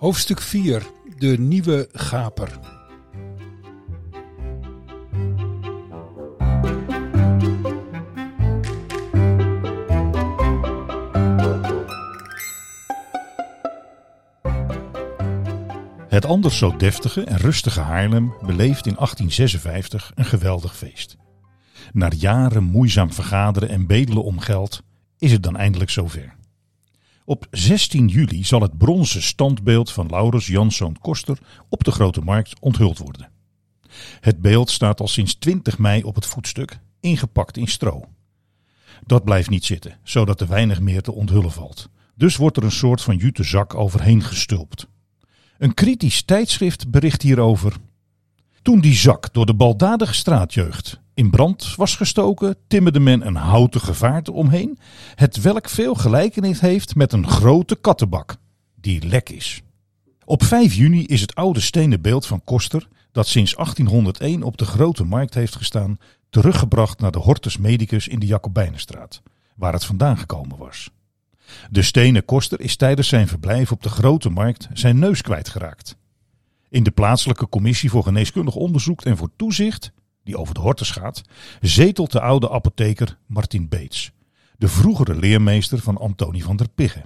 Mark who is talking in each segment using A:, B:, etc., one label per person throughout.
A: Hoofdstuk 4 De Nieuwe Gaper.
B: Het anders zo deftige en rustige Haarlem beleeft in 1856 een geweldig feest. Na jaren moeizaam vergaderen en bedelen om geld is het dan eindelijk zover. Op 16 juli zal het bronzen standbeeld van Laurens Janszoon Koster op de Grote Markt onthuld worden. Het beeld staat al sinds 20 mei op het voetstuk, ingepakt in stro. Dat blijft niet zitten, zodat er weinig meer te onthullen valt. Dus wordt er een soort van jute zak overheen gestulpt. Een kritisch tijdschrift bericht hierover. Toen die zak door de baldadige straatjeugd in brand was gestoken, timmerde men een houten gevaarte omheen, het welk veel gelijkenis heeft met een grote kattenbak, die lek is. Op 5 juni is het oude stenen beeld van Koster, dat sinds 1801 op de Grote Markt heeft gestaan, teruggebracht naar de Hortus Medicus in de Jacobijnenstraat, waar het vandaan gekomen was. De stenen koster is tijdens zijn verblijf op de Grote Markt zijn neus kwijtgeraakt. In de plaatselijke commissie voor geneeskundig onderzoek en voor toezicht, die over de hortus gaat, zetelt de oude apotheker Martin Beets, de vroegere leermeester van Antonie van der Pigge.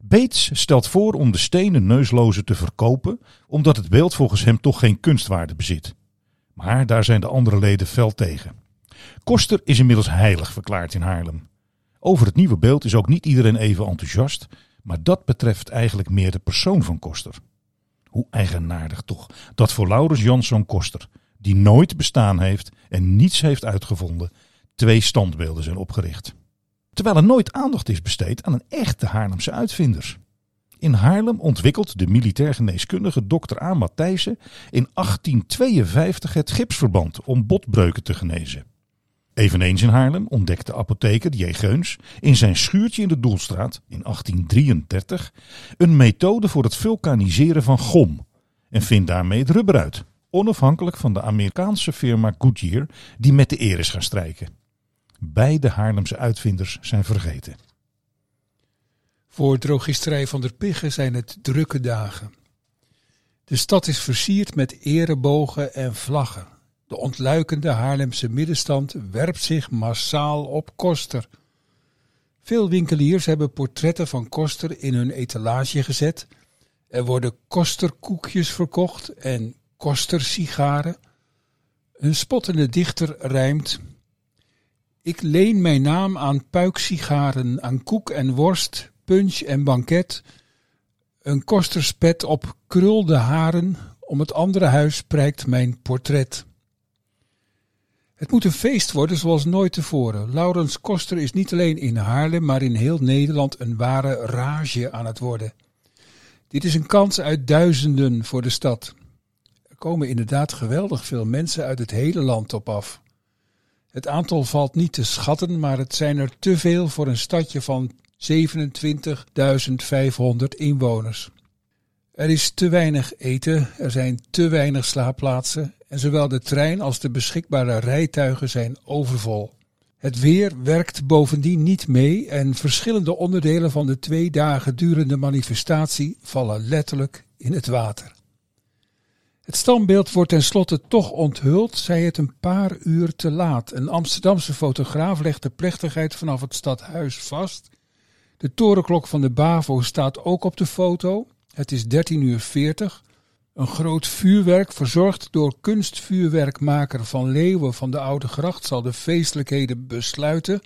B: Beets stelt voor om de stenen neuslozen te verkopen, omdat het beeld volgens hem toch geen kunstwaarde bezit. Maar daar zijn de andere leden fel tegen. Koster is inmiddels heilig verklaard in Haarlem. Over het nieuwe beeld is ook niet iedereen even enthousiast, maar dat betreft eigenlijk meer de persoon van Koster. Hoe eigenaardig toch dat voor Laurens Janszoon Koster, die nooit bestaan heeft en niets heeft uitgevonden, twee standbeelden zijn opgericht. Terwijl er nooit aandacht is besteed aan een echte Haarlemse uitvinders. In Haarlem ontwikkelt de militair geneeskundige Dr. A. Matthijssen in 1852 het gipsverband om botbreuken te genezen. Eveneens in Haarlem ontdekte apotheker J. Geuns in zijn schuurtje in de Doelstraat in 1833 een methode voor het vulkaniseren van gom en vindt daarmee het rubber uit, onafhankelijk van de Amerikaanse firma Goodyear die met de eer is gaan strijken. Beide Haarlemse uitvinders zijn vergeten.
A: Voor drogisterij van der Pigge zijn het drukke dagen. De stad is versierd met erebogen en vlaggen. De ontluikende Haarlemse middenstand werpt zich massaal op Koster. Veel winkeliers hebben portretten van Koster in hun etalage gezet. Er worden Kosterkoekjes verkocht en Kostersigaren. Een spottende dichter rijmt. Ik leen mijn naam aan puiksigaren, aan koek en worst, punch en banket. Een kosterspet op krulde haren, om het andere huis prijkt mijn portret. Het moet een feest worden zoals nooit tevoren. Laurens Koster is niet alleen in Haarlem, maar in heel Nederland een ware rage aan het worden. Dit is een kans uit duizenden voor de stad. Komen inderdaad geweldig veel mensen uit het hele land op af. Het aantal valt niet te schatten, maar het zijn er te veel voor een stadje van 27.500 inwoners. Er is te weinig eten, er zijn te weinig slaapplaatsen en zowel de trein als de beschikbare rijtuigen zijn overvol. Het weer werkt bovendien niet mee en verschillende onderdelen van de twee dagen durende manifestatie vallen letterlijk in het water. Het standbeeld wordt tenslotte toch onthuld, zij het een paar uur te laat. Een Amsterdamse fotograaf legt de plechtigheid vanaf het stadhuis vast. De torenklok van de BAVO staat ook op de foto. Het is 13 uur 40. Een groot vuurwerk, verzorgd door kunstvuurwerkmaker Van Leeuwen van de Oude Gracht, zal de feestelijkheden besluiten.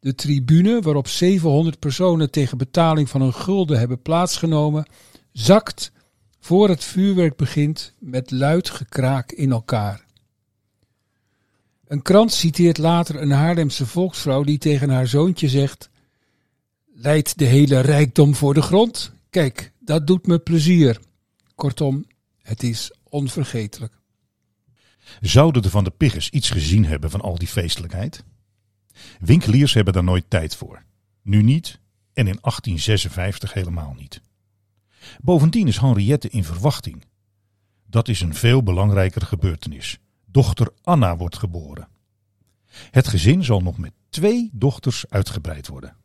A: De tribune, waarop 700 personen tegen betaling van een gulden hebben plaatsgenomen, zakt voor het vuurwerk begint met luid gekraak in elkaar. Een krant citeert later een Haarlemse volksvrouw die tegen haar zoontje zegt: Leidt de hele rijkdom voor de grond? Kijk, dat doet me plezier. Kortom, het is onvergetelijk.
B: Zouden de Van de Pigges iets gezien hebben van al die feestelijkheid? Winkeliers hebben daar nooit tijd voor. Nu niet en in 1856 helemaal niet. Bovendien is Henriette in verwachting. Dat is een veel belangrijkere gebeurtenis. Dochter Anna wordt geboren. Het gezin zal nog met twee dochters uitgebreid worden.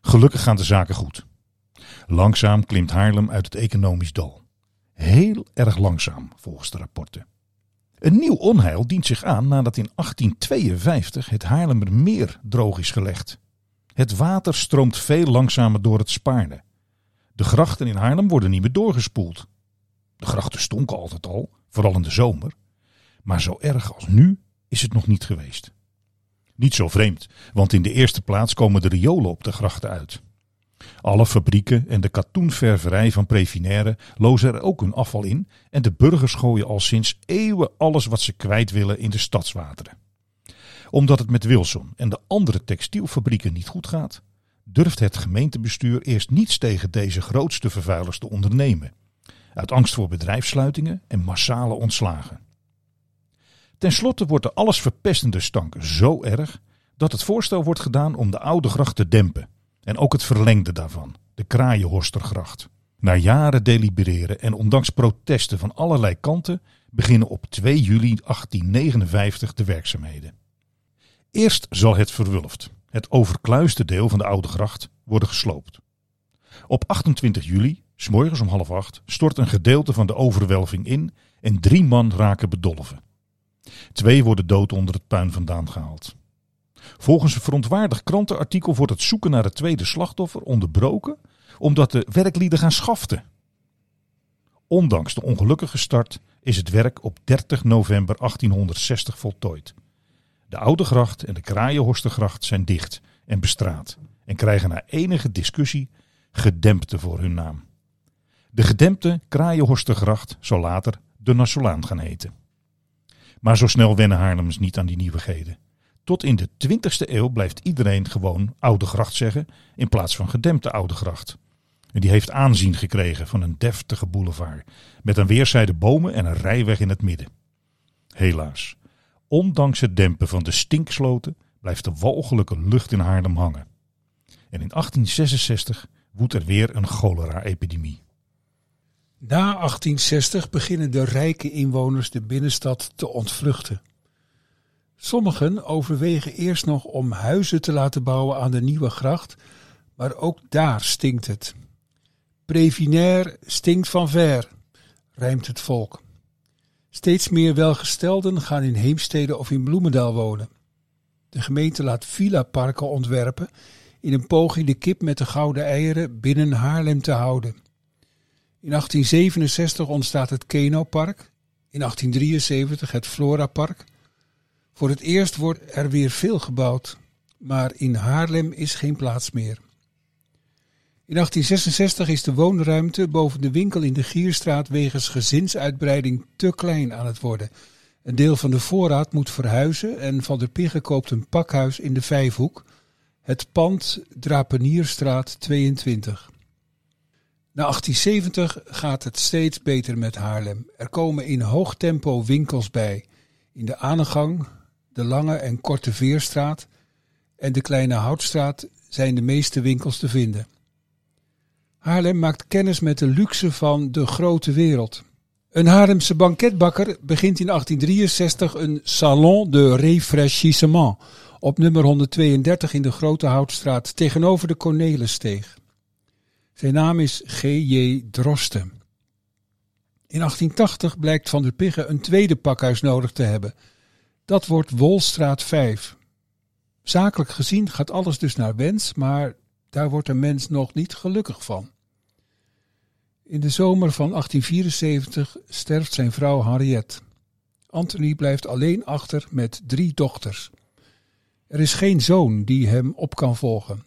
B: Gelukkig gaan de zaken goed. Langzaam klimt Haarlem uit het economisch dal. Heel erg langzaam, volgens de rapporten. Een nieuw onheil dient zich aan nadat in 1852 het Haarlemmermeer droog is gelegd. Het water stroomt veel langzamer door het Spaarne. De grachten in Haarlem worden niet meer doorgespoeld. De grachten stonken altijd al, vooral in de zomer. Maar zo erg als nu is het nog niet geweest. Niet zo vreemd, want in de eerste plaats komen de riolen op de grachten uit. Alle fabrieken en de katoenververij van Previnaire lozen er ook hun afval in en de burgers gooien al sinds eeuwen alles wat ze kwijt willen in de stadswateren. Omdat het met Wilson en de andere textielfabrieken niet goed gaat, durft het gemeentebestuur eerst niets tegen deze grootste vervuilers te ondernemen. Uit angst voor bedrijfssluitingen en massale ontslagen. Ten slotte wordt de alles verpestende stank zo erg dat het voorstel wordt gedaan om de oude gracht te dempen. En ook het verlengde daarvan, de Kraaienhorstergracht. Na jaren delibereren en ondanks protesten van allerlei kanten beginnen op 2 juli 1859 de werkzaamheden. Eerst zal het verwulft, het overkluiste deel van de oude gracht, worden gesloopt. Op 28 juli, s'morgens om half acht, stort een gedeelte van de overwelving in en drie man raken bedolven. Twee worden dood onder het puin vandaan gehaald. Volgens een verontwaardigd krantenartikel wordt het zoeken naar het tweede slachtoffer onderbroken omdat de werklieden gaan schaften. Ondanks de ongelukkige start is het werk op 30 november 1860 voltooid. De Oude Gracht en de Kraaienhorstergracht zijn dicht en bestraat en krijgen na enige discussie gedempte voor hun naam. De gedempte Kraaienhorstergracht zal later de Nassolaan gaan heten. Maar zo snel wennen Haarlems niet aan die nieuwigheden. Tot in de 20ste eeuw blijft iedereen gewoon Oude Gracht zeggen in plaats van gedempte Oude Gracht. En die heeft aanzien gekregen van een deftige boulevard met aan weerszijden bomen en een rijweg in het midden. Helaas, ondanks het dempen van de stinksloten blijft de walgelijke lucht in Haarlem hangen. En in 1866 woedt er weer een cholera-epidemie.
A: Na 1860 beginnen de rijke inwoners de binnenstad te ontvluchten. Sommigen overwegen eerst nog om huizen te laten bouwen aan de nieuwe gracht, maar ook daar stinkt het. Previnair stinkt van ver, rijmt het volk. Steeds meer welgestelden gaan in Heemstede of in Bloemendaal wonen. De gemeente laat villa-parken ontwerpen in een poging de kip met de gouden eieren binnen Haarlem te houden. In 1867 ontstaat het Keno-park, in 1873 het Flora-park. Voor het eerst wordt er weer veel gebouwd, maar in Haarlem is geen plaats meer. In 1866 is de woonruimte boven de winkel in de Gierstraat wegens gezinsuitbreiding te klein aan het worden. Een deel van de voorraad moet verhuizen en Van der Pigge koopt een pakhuis in de Vijfhoek, het pand Drapenierstraat 22. Na 1870 gaat het steeds beter met Haarlem. Er komen in hoog tempo winkels bij. In de Aanegang, de Lange en Korte Veerstraat en de Kleine Houtstraat zijn de meeste winkels te vinden. Haarlem maakt kennis met de luxe van de grote wereld. Een Haarlemse banketbakker begint in 1863 een salon de réfraîchissement op nummer 132 in de Grote Houtstraat tegenover de Cornelissteeg. Zijn naam is G.J. Drosten. In 1880 blijkt Van der Pigge een tweede pakhuis nodig te hebben. Dat wordt Wolstraat 5. Zakelijk gezien gaat alles dus naar wens, maar daar wordt de mens nog niet gelukkig van. In de zomer van 1874 sterft zijn vrouw Harriet. Anthony blijft alleen achter met drie dochters. Er is geen zoon die hem op kan volgen.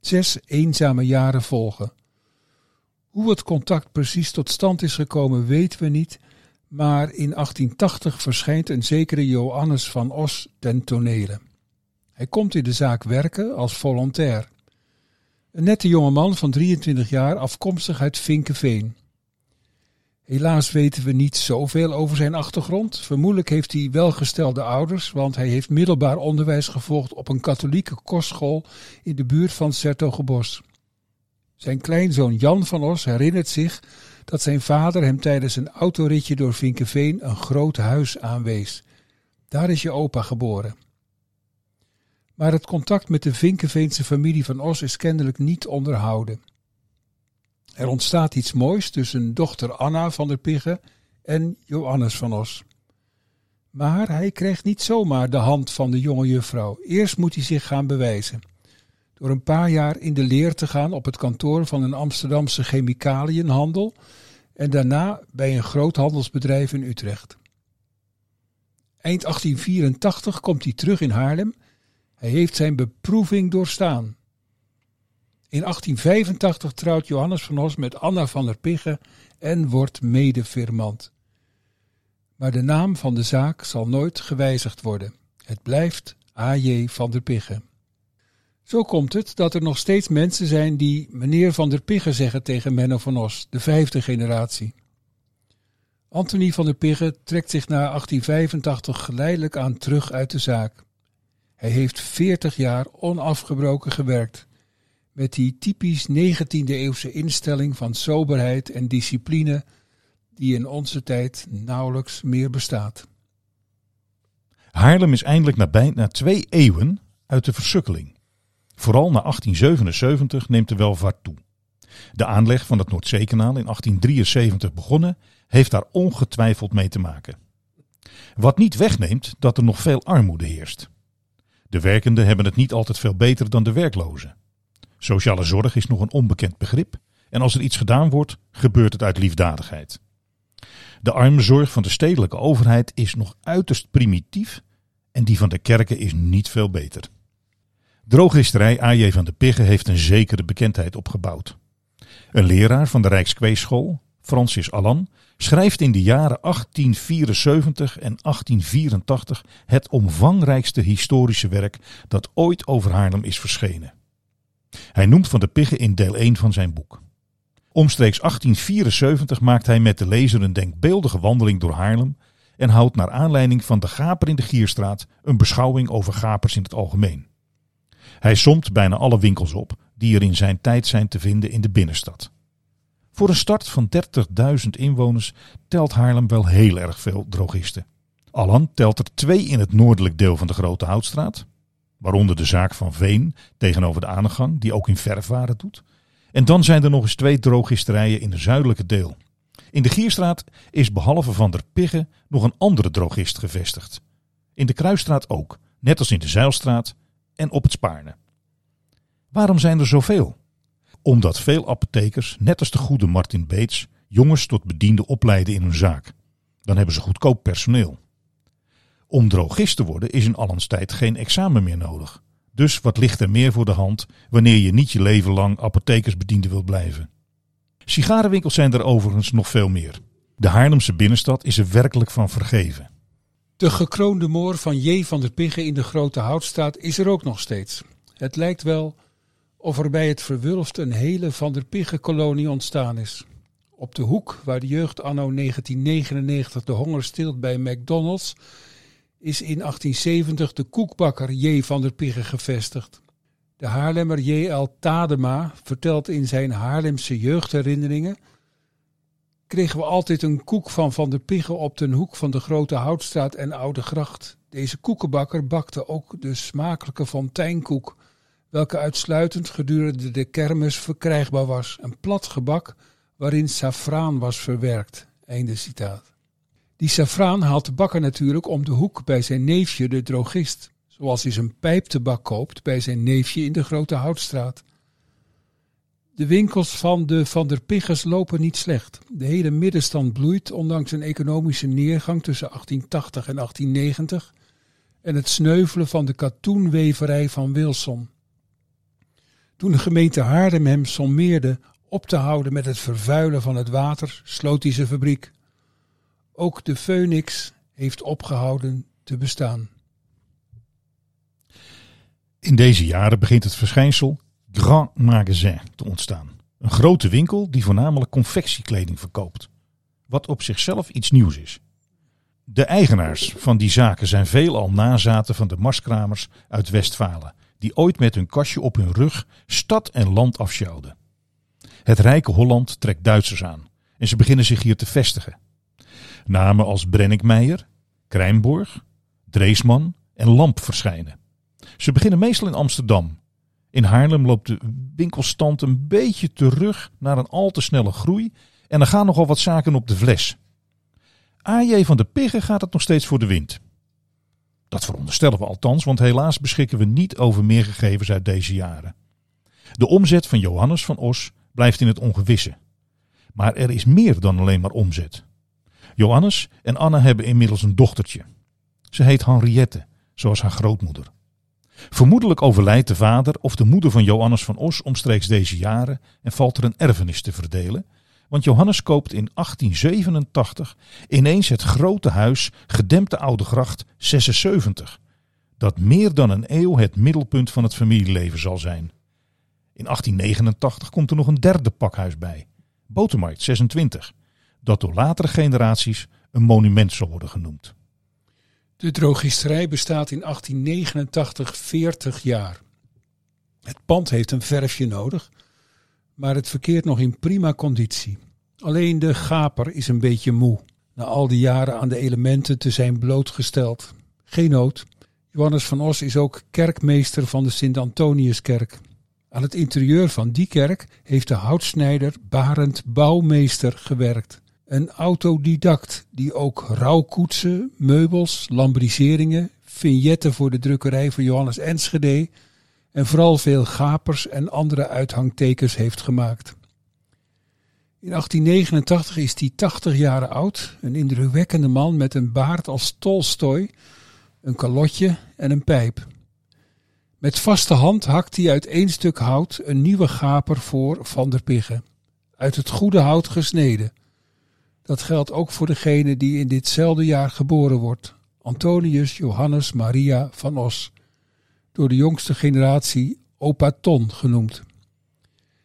A: Zes eenzame jaren volgen. Hoe het contact precies tot stand is gekomen weten we niet, maar in 1880 verschijnt een zekere Johannes van Os ten tonele. Hij komt in de zaak werken als volontair. Een nette jongeman van 23 jaar, afkomstig uit Vinkeveen. Helaas weten we niet zoveel over zijn achtergrond. Vermoedelijk heeft hij welgestelde ouders, want hij heeft middelbaar onderwijs gevolgd op een katholieke kostschool in de buurt van Sertogenbos. Zijn kleinzoon Jan van Os herinnert zich dat zijn vader hem tijdens een autoritje door Vinkeveen een groot huis aanwees. Daar is je opa geboren. Maar het contact met de Vinkeveense familie van Os is kennelijk niet onderhouden. Er ontstaat iets moois tussen dochter Anna van der Pigge en Johannes van Os. Maar hij krijgt niet zomaar de hand van de jonge juffrouw. Eerst moet hij zich gaan bewijzen. Door een paar jaar in de leer te gaan op het kantoor van een Amsterdamse chemicaliënhandel en daarna bij een groot handelsbedrijf in Utrecht. Eind 1884 komt hij terug in Haarlem. Hij heeft zijn beproeving doorstaan. In 1885 trouwt Johannes van Os met Anna van der Pigge en wordt medefirmant. Maar de naam van de zaak zal nooit gewijzigd worden. Het blijft A.J. van der Pigge. Zo komt het dat er nog steeds mensen zijn die meneer van der Pigge zeggen tegen Menno van Os, de vijfde generatie. Anthony van der Pigge trekt zich na 1885 geleidelijk aan terug uit de zaak. Hij heeft 40 jaar onafgebroken gewerkt, met die typisch 19e-eeuwse instelling van soberheid en discipline die in onze tijd nauwelijks meer bestaat.
B: Haarlem is eindelijk na bijna twee eeuwen uit de versukkeling. Vooral na 1877 neemt de welvaart toe. De aanleg van het Noordzeekanaal in 1873 begonnen, heeft daar ongetwijfeld mee te maken. Wat niet wegneemt dat er nog veel armoede heerst. De werkenden hebben het niet altijd veel beter dan de werklozen. Sociale zorg is nog een onbekend begrip en als er iets gedaan wordt, gebeurt het uit liefdadigheid. De armenzorg van de stedelijke overheid is nog uiterst primitief en die van de kerken is niet veel beter. Drogisterij A.J. van de Pigge heeft een zekere bekendheid opgebouwd. Een leraar van de Rijkskweeschool, Francis Allan, schrijft in de jaren 1874 en 1884 het omvangrijkste historische werk dat ooit over Haarlem is verschenen. Hij noemt Van de Pigge in deel 1 van zijn boek. Omstreeks 1874 maakt hij met de lezer een denkbeeldige wandeling door Haarlem en houdt naar aanleiding van de gaper in de Gierstraat een beschouwing over gapers in het algemeen. Hij somt bijna alle winkels op die er in zijn tijd zijn te vinden in de binnenstad. Voor een start van 30.000 inwoners telt Haarlem wel heel erg veel drogisten. Allan telt er twee in het noordelijk deel van de Grote Houtstraat, waaronder de zaak van Veen tegenover de Aanegang, die ook in verfwaren doet. En dan zijn er nog eens twee drogisterijen in het zuidelijke deel. In de Gierstraat is behalve Van der Pigge nog een andere drogist gevestigd. In de Kruisstraat ook, net als in de Zeilstraat en op het Spaarne. Waarom zijn er zoveel? Omdat veel apothekers, net als de goede Martin Beets, jongens tot bedienden opleiden in hun zaak. Dan hebben ze goedkoop personeel. Om drogist te worden is in Allens tijd geen examen meer nodig. Dus wat ligt er meer voor de hand wanneer je niet je leven lang apothekersbediende wilt blijven? Sigarenwinkels zijn er overigens nog veel meer. De Haarlemse binnenstad is er werkelijk van vergeven.
A: De gekroonde moor van J. van der Pigge in de Grote Houtstraat is er ook nog steeds. Het lijkt wel of er bij het Verwulft een hele Van der Pigge-kolonie ontstaan is. Op de hoek waar de jeugd anno 1999 de honger stilt bij McDonald's, is in 1870 de koekbakker J. van der Pigge gevestigd. De Haarlemmer J.L. Tadema vertelt in zijn Haarlemse jeugdherinneringen kregen we altijd een koek van Van der Pigge op den hoek van de Grote Houtstraat en Oude Gracht. Deze koekenbakker bakte ook de smakelijke fonteinkoek, welke uitsluitend gedurende de kermis verkrijgbaar was. Een plat gebak waarin safraan was verwerkt. Einde citaat. Die safraan haalt de bakker natuurlijk om de hoek bij zijn neefje, de drogist, zoals hij zijn pijptebak koopt bij zijn neefje in de Grote Houtstraat. De winkels van de Van der Pigges lopen niet slecht. De hele middenstand bloeit, ondanks een economische neergang tussen 1880 en 1890 en het sneuvelen van de katoenweverij van Wilson. Toen de gemeente Haarlem hem sommeerde op te houden met het vervuilen van het water, sloot hij zijn fabriek. Ook de Phoenix heeft opgehouden te bestaan.
B: In deze jaren begint het verschijnsel Grand Magasin te ontstaan. Een grote winkel die voornamelijk confectiekleding verkoopt. Wat op zichzelf iets nieuws is. De eigenaars van die zaken zijn veelal nazaten van de marskramers uit Westfalen, die ooit met hun kastje op hun rug stad en land afsjouwden. Het rijke Holland trekt Duitsers aan en ze beginnen zich hier te vestigen. Namen als Brenninkmeijer, Krijnborg, Dreesman en Lamp verschijnen. Ze beginnen meestal in Amsterdam In Haarlem loopt de winkelstand een beetje terug naar een al te snelle groei en er gaan nogal wat zaken op de fles. AJ van de Piggen gaat het nog steeds voor de wind. Dat veronderstellen we althans, want helaas beschikken we niet over meer gegevens uit deze jaren. De omzet van Johannes van Os blijft in het ongewisse. Maar er is meer dan alleen maar omzet. Johannes en Anna hebben inmiddels een dochtertje. Ze heet Henriette, zoals haar grootmoeder. Vermoedelijk overlijdt de vader of de moeder van Johannes van Os omstreeks deze jaren en valt er een erfenis te verdelen. Want Johannes koopt in 1887 ineens het grote huis Gedempte Oude Gracht 76, dat meer dan een eeuw het middelpunt van het familieleven zal zijn. In 1889 komt er nog een derde pakhuis bij, Botermarkt 26, dat door latere generaties een monument zal worden genoemd.
A: De drogisterij bestaat in 1889 40 jaar. Het pand heeft een verfje nodig, maar het verkeert nog in prima conditie. Alleen de gaper is een beetje moe, na al die jaren aan de elementen te zijn blootgesteld. Geen nood. Johannes van Os is ook kerkmeester van de Sint-Antoniuskerk. Aan het interieur van die kerk heeft de houtsnijder Barend Bouwmeester gewerkt. Een autodidact die ook rouwkoetsen, meubels, lambriseringen, vignetten voor de drukkerij van Johannes Enschede en vooral veel gapers en andere uithangtekens heeft gemaakt. In 1889 is hij 80 jaar oud, een indrukwekkende man met een baard als Tolstoy, een kalotje en een pijp. Met vaste hand hakt hij uit één stuk hout een nieuwe gaper voor Van der Piggen, uit het goede hout gesneden. Dat geldt ook voor degene die in ditzelfde jaar geboren wordt, Antonius Johannes Maria van Os, door de jongste generatie Opa Ton genoemd.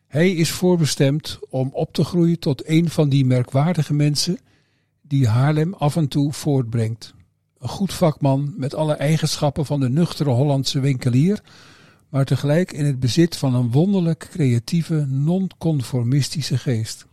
A: Hij is voorbestemd om op te groeien tot een van die merkwaardige mensen die Haarlem af en toe voortbrengt. Een goed vakman met alle eigenschappen van de nuchtere Hollandse winkelier, maar tegelijk in het bezit van een wonderlijk creatieve, non-conformistische geest.